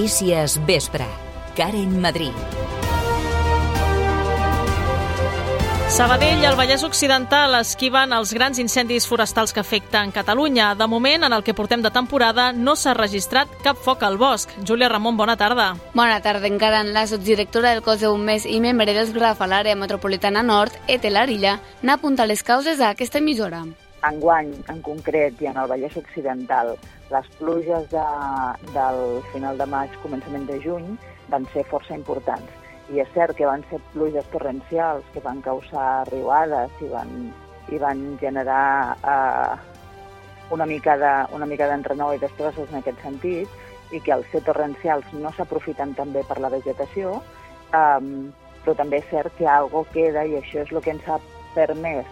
Notícies Vespre. Karen Madrid. Sabadell i el Vallès Occidental esquiven els grans incendis forestals que afecten Catalunya. De moment, en el que portem de temporada, no s'ha registrat cap foc al bosc. Júlia Ramon, bona tarda. Bona tarda. Encara en la subdirectora del cos de bombers i membre dels GRAF a l'àrea metropolitana nord, Etel Arilla, n'ha apuntat les causes a aquesta emissora. Enguany, en concret, i en el Vallès Occidental, les pluges de, del final de maig, començament de juny, van ser força importants. I és cert que van ser pluges torrencials que van causar riuades i van, i van generar eh, una mica de, una mica i destrosses en aquest sentit i que al ser torrencials no s'aprofiten també per la vegetació, eh, però també és cert que algo queda i això és el que ens ha permès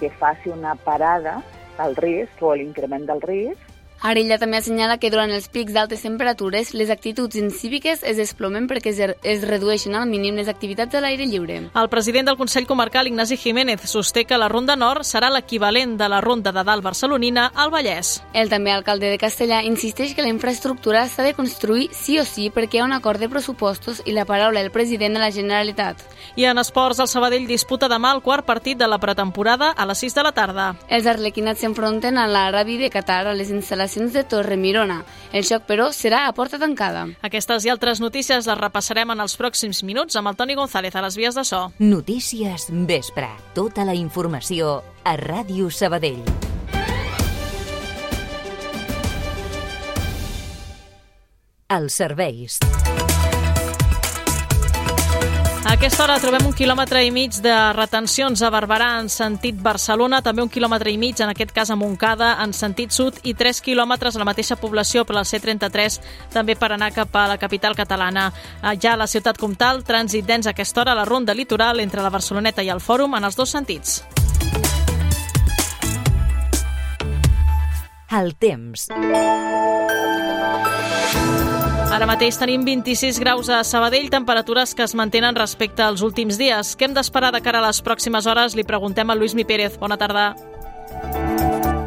que faci una parada al risc o l'increment del risc Arilla també assenyala que durant els pics d'altes temperatures les actituds incíviques es desplomen perquè es, es redueixen al mínim les activitats a l'aire lliure. El president del Consell Comarcal, Ignasi Jiménez, sosté que la Ronda Nord serà l'equivalent de la Ronda de Dalt barcelonina al Vallès. El també alcalde de Castellà insisteix que la infraestructura s'ha de construir sí o sí perquè hi ha un acord de pressupostos i la paraula del president de la Generalitat. I en esports, el Sabadell disputa demà el quart partit de la pretemporada a les 6 de la tarda. Els arlequinats s'enfronten a l'Arabi de Qatar a les instal·lacions instal·lacions de Torre Mirona. El xoc, però, serà a porta tancada. Aquestes i altres notícies les repassarem en els pròxims minuts amb el Toni González a les vies de so. Notícies Vespre. Tota la informació a Ràdio Sabadell. Els serveis. A aquesta hora trobem un quilòmetre i mig de retencions a Barberà en sentit Barcelona, també un quilòmetre i mig, en aquest cas a Montcada, en sentit sud, i 3 quilòmetres a la mateixa població per la C33, també per anar cap a la capital catalana. Ja a la ciutat comtal, trànsit dens a aquesta hora a la ronda litoral entre la Barceloneta i el Fòrum en els dos sentits. El temps. Ara mateix tenim 26 graus a Sabadell, temperatures que es mantenen respecte als últims dies. Què hem d'esperar de cara a les pròximes hores? Li preguntem a Lluís Mi Pérez. Bona tarda.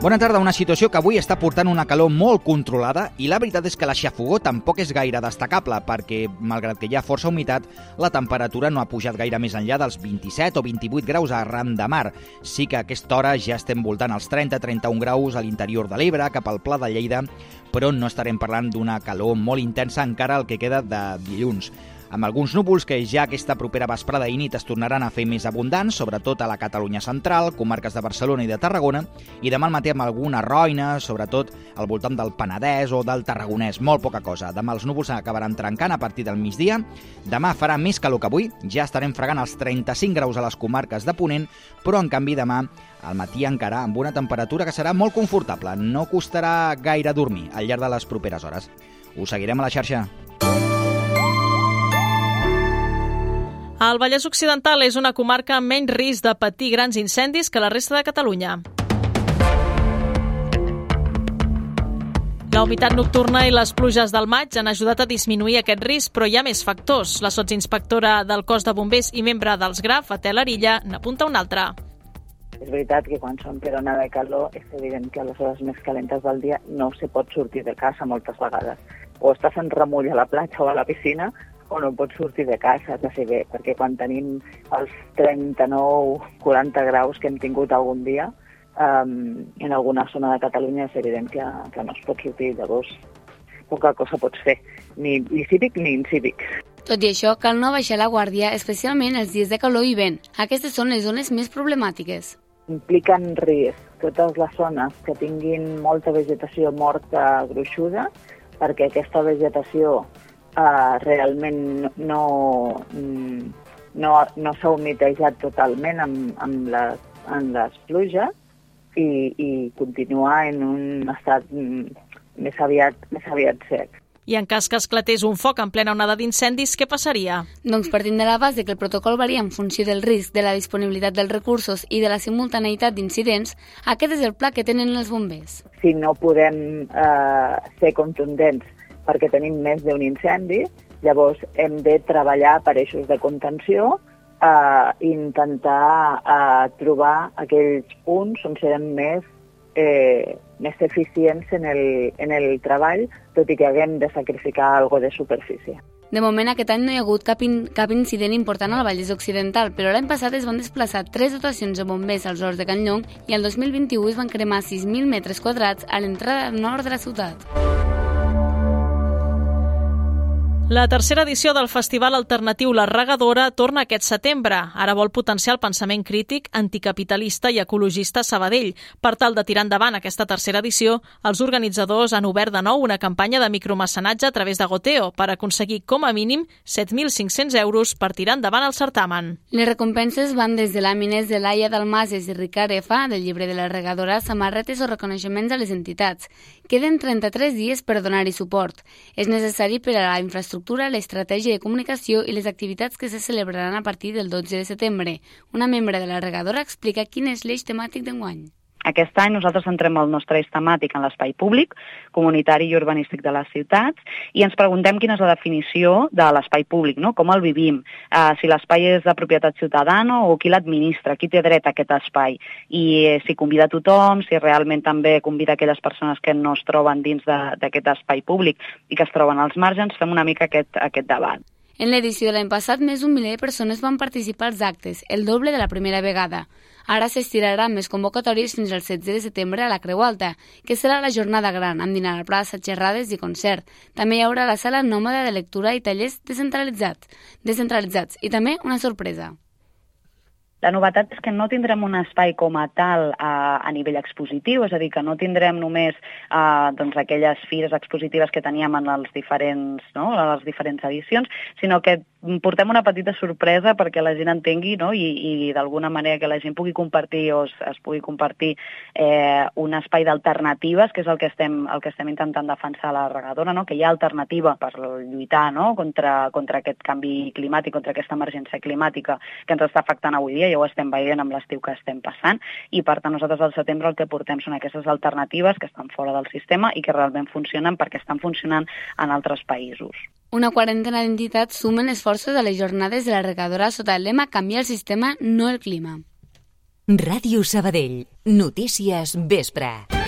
Bona tarda. Una situació que avui està portant una calor molt controlada i la veritat és que la xafogó tampoc és gaire destacable perquè, malgrat que hi ha força humitat, la temperatura no ha pujat gaire més enllà dels 27 o 28 graus a ram de mar. Sí que a aquesta hora ja estem voltant els 30-31 graus a l'interior de l'Ebre, cap al Pla de Lleida, però no estarem parlant d'una calor molt intensa encara el que queda de dilluns amb alguns núvols que ja aquesta propera vesprada i nit es tornaran a fer més abundants, sobretot a la Catalunya central, comarques de Barcelona i de Tarragona, i demà al matí amb alguna roina, sobretot al voltant del Penedès o del Tarragonès, molt poca cosa. Demà els núvols acabaran trencant a partir del migdia. Demà farà més calor que avui, ja estarem fregant els 35 graus a les comarques de Ponent, però en canvi demà al matí encara amb una temperatura que serà molt confortable. No costarà gaire dormir al llarg de les properes hores. Us seguirem a la xarxa. El Vallès Occidental és una comarca amb menys risc de patir grans incendis que la resta de Catalunya. La humitat nocturna i les pluges del maig han ajudat a disminuir aquest risc, però hi ha més factors. La sotsinspectora del cos de bombers i membre dels GRAF, Atel Arilla, n'apunta un altre. És veritat que quan són per de calor és evident que a les hores més calentes del dia no se pot sortir de casa moltes vegades. O estàs en remull a la platja o a la piscina o no pots sortir de casa, de ser bé, perquè quan tenim els 39-40 graus que hem tingut algun dia, um, en alguna zona de Catalunya és evident que, que no es pot sortir, llavors poca cosa pots fer, ni, ni cívic ni incívic. Tot i això, cal no baixar la guàrdia, especialment els dies de calor i vent. Aquestes són les zones més problemàtiques. Impliquen risc totes les zones que tinguin molta vegetació morta gruixuda, perquè aquesta vegetació uh, realment no, no, no s'ha humitejat totalment amb, amb, les, amb les pluges i, i continua en un estat més aviat, més aviat sec. I en cas que esclatés un foc en plena onada d'incendis, què passaria? Doncs partint de la base que el protocol varia en funció del risc, de la disponibilitat dels recursos i de la simultaneïtat d'incidents, aquest és el pla que tenen els bombers. Si no podem eh, ser contundents perquè tenim més d'un incendi, llavors hem de treballar per eixos de contenció eh, intentar eh, trobar aquells punts on serem més eh, més eficients en el, en el treball, tot i que haguem de sacrificar algo de superfície. De moment, aquest any no hi ha hagut cap, in, cap incident important al Vallès Occidental, però l'any passat es van desplaçar tres dotacions de bombers als horts de Can Llong i el 2021 es van cremar 6.000 metres quadrats a l'entrada nord de la ciutat. La tercera edició del Festival Alternatiu La Regadora torna aquest setembre. Ara vol potenciar el pensament crític, anticapitalista i ecologista Sabadell. Per tal de tirar endavant aquesta tercera edició, els organitzadors han obert de nou una campanya de micromecenatge a través de Goteo per aconseguir com a mínim 7.500 euros per tirar endavant el certamen. Les recompenses van des de làmines de Laia Dalmases i Ricard F. del llibre de la regadora, samarretes o reconeixements a les entitats. Queden 33 dies per donar-hi suport. És necessari per a la infraestructura l'estratègia de comunicació i les activitats que se celebraran a partir del 12 de setembre. Una membre de la regadora explica quin és l'eix temàtic d'enguany. Aquest any nosaltres centrem el nostre eix temàtic en l'espai públic, comunitari i urbanístic de les ciutats i ens preguntem quina és la definició de l'espai públic, no? com el vivim, uh, si l'espai és de propietat ciutadana o qui l'administra, qui té dret a aquest espai i eh, si convida tothom, si realment també convida aquelles persones que no es troben dins d'aquest espai públic i que es troben als marges, fem una mica aquest, aquest debat. En l'edició de l'any passat, més d'un miler de persones van participar als actes, el doble de la primera vegada. Ara s'estirarà més convocatòries fins al 16 de setembre a la Creu Alta, que serà la jornada gran, amb dinar a plaça, xerrades i concert. També hi haurà la sala nòmada de lectura i tallers descentralitzats, descentralitzats i també una sorpresa. La novetat és que no tindrem un espai com a tal a, a nivell expositiu, és a dir, que no tindrem només a, doncs, aquelles fires expositives que teníem en els diferents, no? en les diferents edicions, sinó que portem una petita sorpresa perquè la gent entengui no? i, i d'alguna manera que la gent pugui compartir o es, es pugui compartir eh, un espai d'alternatives, que és el que, estem, el que estem intentant defensar a la regadora, no? que hi ha alternativa per lluitar no? contra, contra aquest canvi climàtic, contra aquesta emergència climàtica que ens està afectant avui dia, ja ho estem veient amb l'estiu que estem passant, i per tant nosaltres al setembre el que portem són aquestes alternatives que estan fora del sistema i que realment funcionen perquè estan funcionant en altres països. Una quarantena d'entitats sumen esforços a les jornades de la regadora sota el lema Canviar el sistema, no el clima. Ràdio Sabadell. Notícies vespre.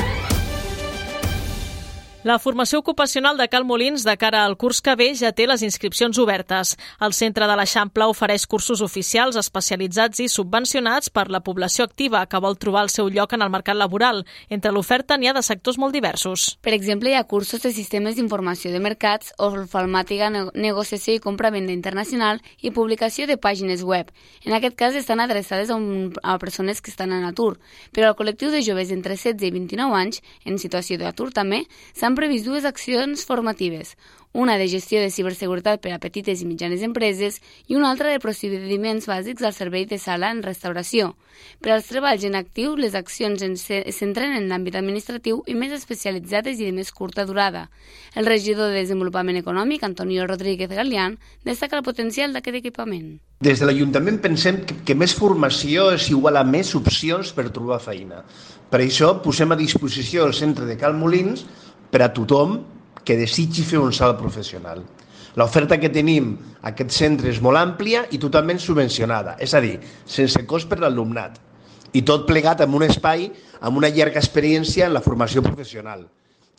La formació ocupacional de Cal Molins de cara al curs que ve ja té les inscripcions obertes. El centre de l'Eixample ofereix cursos oficials especialitzats i subvencionats per la població activa que vol trobar el seu lloc en el mercat laboral. Entre l'oferta n'hi ha de sectors molt diversos. Per exemple, hi ha cursos de sistemes d'informació de mercats, orfalmàtica, negociació i compra-venda internacional i publicació de pàgines web. En aquest cas estan adreçades a, un, a persones que estan en atur, però al col·lectiu de joves entre 16 i 29 anys, en situació d'atur també, s'han previst dues accions formatives, una de gestió de ciberseguretat per a petites i mitjanes empreses i una altra de procediments bàsics al servei de sala en restauració. Per als treballs en actiu, les accions es centren en l'àmbit administratiu i més especialitzades i de més curta durada. El regidor de Desenvolupament Econòmic, Antonio Rodríguez Galián, destaca el potencial d'aquest equipament. Des de l'Ajuntament pensem que, més formació és igual a més opcions per trobar feina. Per això posem a disposició el centre de Cal Molins per a tothom que desitgi fer un salt professional. L'oferta que tenim a aquest centre és molt àmplia i totalment subvencionada, és a dir, sense cost per l'alumnat. I tot plegat amb un espai amb una llarga experiència en la formació professional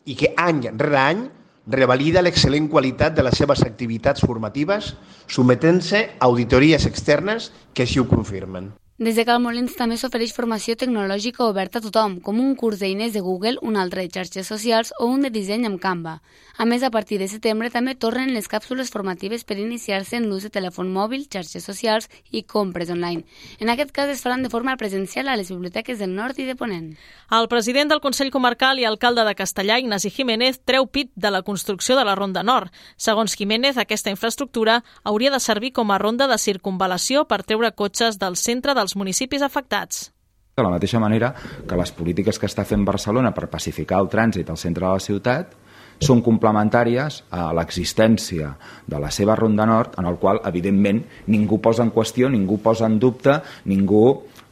i que any rere any revalida l'excel·lent qualitat de les seves activitats formatives, sometent-se a auditories externes que així ho confirmen. Des de Cal Molins també s'ofereix formació tecnològica oberta a tothom, com un curs d'eines de Google, un altre de xarxes socials o un de disseny amb Canva. A més, a partir de setembre també tornen les càpsules formatives per iniciar-se en l'ús de telèfon mòbil, xarxes socials i compres online. En aquest cas es faran de forma presencial a les biblioteques del Nord i de Ponent. El president del Consell Comarcal i alcalde de Castellà, Ignasi Jiménez, treu pit de la construcció de la Ronda Nord. Segons Jiménez, aquesta infraestructura hauria de servir com a ronda de circunvalació per treure cotxes del centre del als municipis afectats. De la mateixa manera que les polítiques que està fent Barcelona per pacificar el trànsit al centre de la ciutat són complementàries a l'existència de la seva ronda nord, en el qual, evidentment, ningú posa en qüestió, ningú posa en dubte, ningú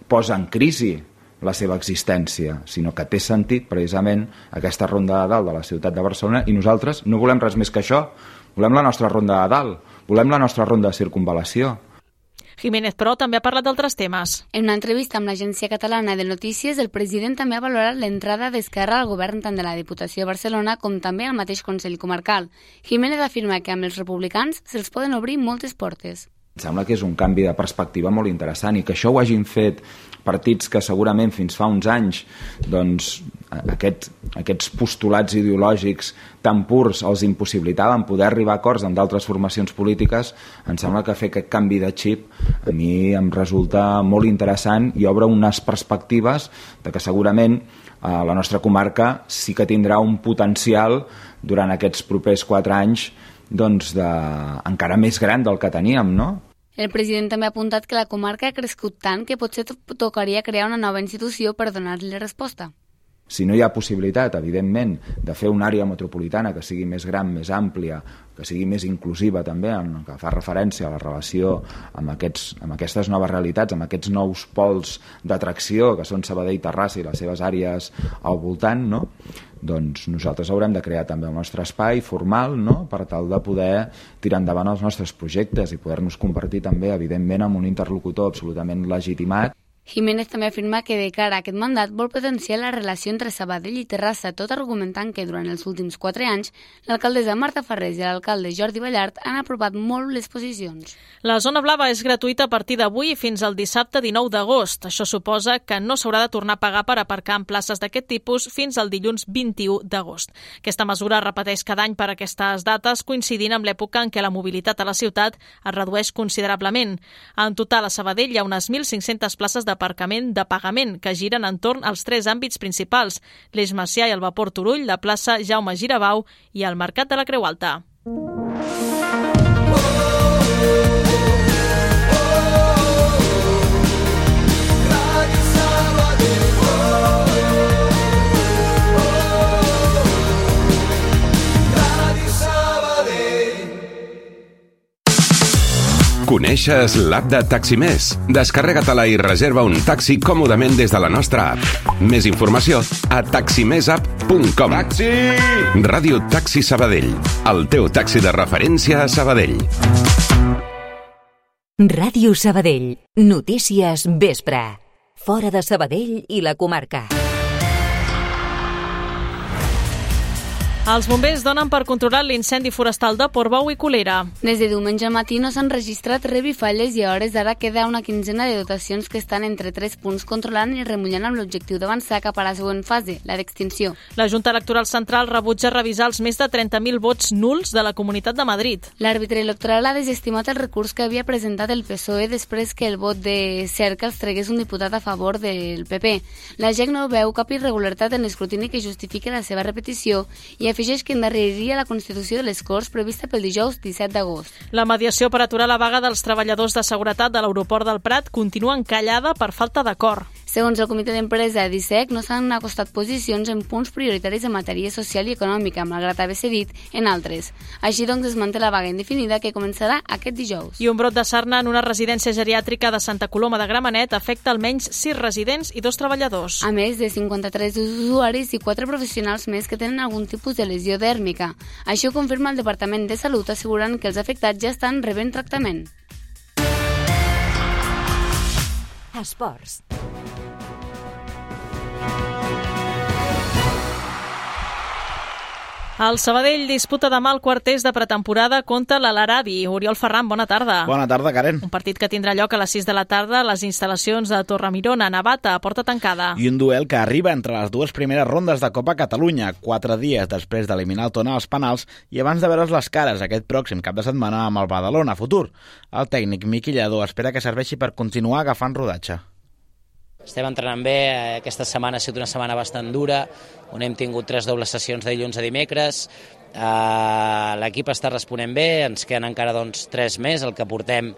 posa en crisi la seva existència, sinó que té sentit precisament aquesta ronda de dalt de la ciutat de Barcelona i nosaltres no volem res més que això, volem la nostra ronda de dalt, volem la nostra ronda de circunvalació, Jiménez, però, també ha parlat d'altres temes. En una entrevista amb l'Agència Catalana de Notícies, el president també ha valorat l'entrada d'Esquerra al govern tant de la Diputació de Barcelona com també al mateix Consell Comarcal. Jiménez afirma que amb els republicans se'ls poden obrir moltes portes. Em sembla que és un canvi de perspectiva molt interessant i que això ho hagin fet partits que segurament fins fa uns anys doncs, aquest, aquests postulats ideològics tan purs els impossibilitaven poder arribar a acords amb d'altres formacions polítiques, em sembla que fer aquest canvi de xip a mi em resulta molt interessant i obre unes perspectives de que segurament a la nostra comarca sí que tindrà un potencial durant aquests propers quatre anys doncs de, encara més gran del que teníem, no? El president també ha apuntat que la comarca ha crescut tant que potser tocaria crear una nova institució per donar-li resposta. Si no hi ha possibilitat, evidentment, de fer una àrea metropolitana que sigui més gran, més àmplia, que sigui més inclusiva també, en que fa referència a la relació amb, aquests, amb aquestes noves realitats, amb aquests nous pols d'atracció que són Sabadell, Terrassa i les seves àrees al voltant, no? doncs nosaltres haurem de crear també el nostre espai formal no? per tal de poder tirar endavant els nostres projectes i poder-nos compartir també, evidentment, amb un interlocutor absolutament legitimat Jiménez també afirma que de cara a aquest mandat vol potenciar la relació entre Sabadell i Terrassa, tot argumentant que durant els últims quatre anys l'alcaldessa Marta Ferrés i l'alcalde Jordi Ballart han apropat molt les posicions. La zona blava és gratuïta a partir d'avui fins al dissabte 19 d'agost. Això suposa que no s'haurà de tornar a pagar per aparcar en places d'aquest tipus fins al dilluns 21 d'agost. Aquesta mesura repeteix cada any per aquestes dates, coincidint amb l'època en què la mobilitat a la ciutat es redueix considerablement. En total, a Sabadell hi ha unes 1.500 places de d'aparcament de pagament que giren entorn als tres àmbits principals, l'Eix Macià i el Vapor Turull, la plaça Jaume Girabau i el Mercat de la Creu Alta. Coneixes l'app de Taximés? Descarrega-te-la i reserva un taxi còmodament des de la nostra app. Més informació a taximesapp.com. Taxi! Ràdio Taxi Sabadell. El teu taxi de referència a Sabadell. Ràdio Sabadell. Notícies vespre. Fora de Sabadell i la comarca. Els bombers donen per controlar l'incendi forestal de Portbou i Colera. Des de diumenge matí no s'han registrat revifalles i a hores d'ara queda una quinzena de dotacions que estan entre tres punts controlant i remullant amb l'objectiu d'avançar cap a la següent fase, la d'extinció. La Junta Electoral Central rebutja revisar els més de 30.000 vots nuls de la Comunitat de Madrid. L'àrbitre electoral ha desestimat el recurs que havia presentat el PSOE després que el vot de Cerca els tregués un diputat a favor del PP. La GEC no veu cap irregularitat en l'escrutini que justifiqui la seva repetició i afegeix que endarreriria la constitució de les Corts prevista pel dijous 17 d'agost. La mediació per aturar la vaga dels treballadors de seguretat de l'aeroport del Prat continua encallada per falta d'acord. Segons el comitè d'empresa d'ISEC, no s'han acostat posicions en punts prioritaris en matèria social i econòmica, malgrat haver cedit en altres. Així doncs, es manté la vaga indefinida que començarà aquest dijous. I un brot de sarna en una residència geriàtrica de Santa Coloma de Gramenet afecta almenys 6 residents i dos treballadors. A més de 53 usuaris i 4 professionals més que tenen algun tipus de lesió dèrmica. Això confirma el Departament de Salut assegurant que els afectats ja estan rebent tractament. Esports. El Sabadell disputa demà el quarters de pretemporada contra l'Alarabi. Oriol Ferran, bona tarda. Bona tarda, Karen. Un partit que tindrà lloc a les 6 de la tarda a les instal·lacions de Torremirona, Navata, a porta tancada. I un duel que arriba entre les dues primeres rondes de Copa Catalunya, quatre dies després d'eliminar el Tona als penals i abans de veure's les cares aquest pròxim cap de setmana amb el Badalona Futur. El tècnic Miqui Lledó espera que serveixi per continuar agafant rodatge. Estem entrenant bé, aquesta setmana ha sigut una setmana bastant dura, on hem tingut tres dobles sessions de dilluns a dimecres, uh, l'equip està responent bé, ens queden encara doncs, tres més, el que portem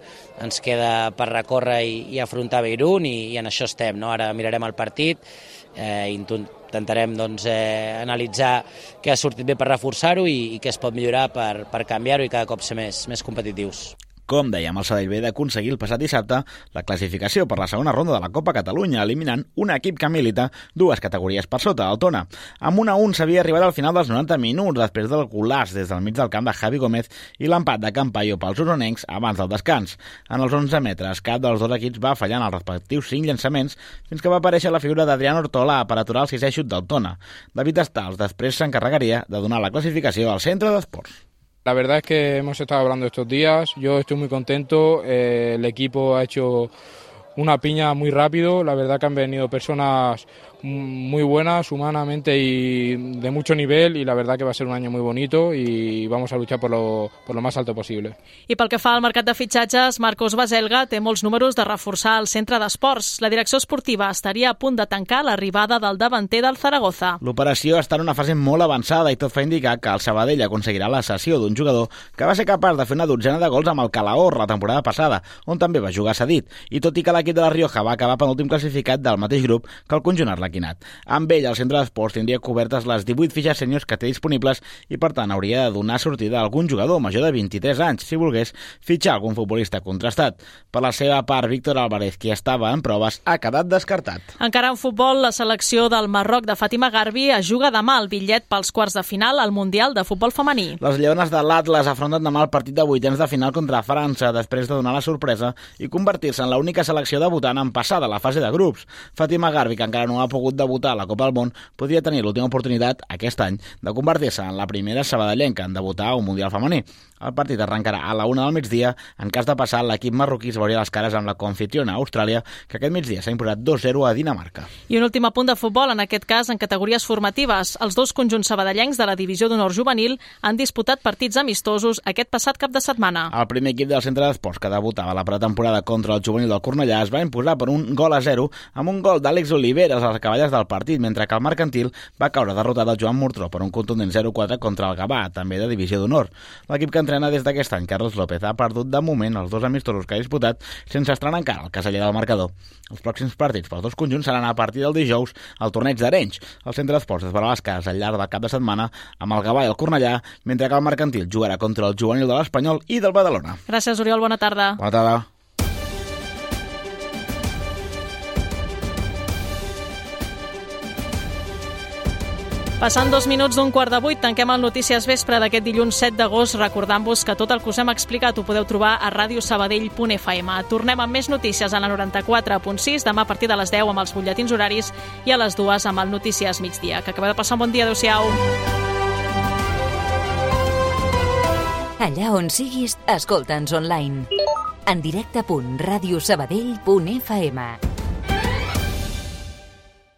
ens queda per recórrer i, i afrontar Beirut i, i en això estem. No? Ara mirarem el partit, eh, intentarem doncs, eh, analitzar què ha sortit bé per reforçar-ho i, i què es pot millorar per, per canviar-ho i cada cop ser més, més competitius. Com dèiem, el Sabadell B d'aconseguir el passat dissabte la classificació per la segona ronda de la Copa Catalunya, eliminant un equip que milita dues categories per sota, el Tona. Amb un a un s'havia arribat al final dels 90 minuts després del golaç des del mig del camp de Javi Gómez i l'empat de Campaio pels uronencs abans del descans. En els 11 metres, cap dels dos equips va fallar en els respectius 5 llançaments fins que va aparèixer la figura d'Adrián Ortola per aturar el sisè xut del Tona. David Stals després s'encarregaria de donar la classificació al centre d'esports. La verdad es que hemos estado hablando estos días, yo estoy muy contento, eh, el equipo ha hecho una piña muy rápido, la verdad que han venido personas muy buenas humanamente y de mucho nivel y la verdad que va a ser un año muy bonito y vamos a luchar por lo, por lo más alto possible. I pel que fa al mercat de fitxatges, Marcos Baselga té molts números de reforçar el centre d'esports. La direcció esportiva estaria a punt de tancar l'arribada del davanter del Zaragoza. L'operació està en una fase molt avançada i tot fa indicar que el Sabadell aconseguirà la cessió d'un jugador que va ser capaç de fer una dotzena de gols amb el Calahorra la temporada passada, on també va jugar cedit, i tot i que l'equip de la Rioja va acabar penúltim classificat del mateix grup que el conjunt arlequinat. Amb ell, el centre d'esports tindria cobertes les 18 fitxes sèniors que té disponibles i, per tant, hauria de donar sortida a algun jugador major de 23 anys, si volgués fitxar algun futbolista contrastat. Per la seva part, Víctor Álvarez, qui estava en proves, ha quedat descartat. Encara en futbol, la selecció del Marroc de Fàtima Garbi es juga demà el bitllet pels quarts de final al Mundial de Futbol Femení. Les lleones de l'Atlas afronten demà el partit de vuitens de final contra França després de donar la sorpresa i convertir-se en l'única selecció debutant en passar de la fase de grups. Fàtima Garbi, que encara no ha pogut debutar debutar a la Copa del Món, podria tenir l'última oportunitat aquest any de convertir-se en la primera sabadellenca en debutar a un Mundial femení. El partit arrencarà a la una del migdia. En cas de passar, l'equip marroquí es veuria les cares amb la confitriona Austràlia, que aquest migdia s'ha imposat 2-0 a Dinamarca. I un últim apunt de futbol, en aquest cas en categories formatives. Els dos conjunts sabadellencs de la Divisió d'Honor Juvenil han disputat partits amistosos aquest passat cap de setmana. El primer equip del centre d'esports que debutava la pretemporada contra el juvenil del Cornellà es va imposar per un gol a 0 amb un gol d'Àlex Oliveres a les cavalles del partit, mentre que el mercantil va caure derrotat al Joan Murtró per un contundent 0-4 contra el Gavà, també de Divisió d'Honor. L'equip que entrena des d'aquest any, Carlos López, ha perdut de moment els dos amistosos que ha disputat sense estrenar encara el caseller del marcador. Els pròxims partits pels dos conjunts seran a partir del dijous al torneig d'Arenys. El centre d'esports les cases al llarg del cap de setmana amb el Gavà i el Cornellà, mentre que el mercantil jugarà contra el juvenil de l'Espanyol i del Badalona. Gràcies, Oriol. Bona tarda. Bona tarda. Passant dos minuts d'un quart de vuit, tanquem el Notícies Vespre d'aquest dilluns 7 d'agost, recordant-vos que tot el que us hem explicat ho podeu trobar a radiosabadell.fm. Tornem amb més notícies a la 94.6, demà a partir de les 10 amb els butlletins horaris i a les 2 amb el Notícies migdia. Que acabeu de passar un bon dia. Adéu-siau. Allà on siguis, escolta'ns online. En directe.radiosabadell.fm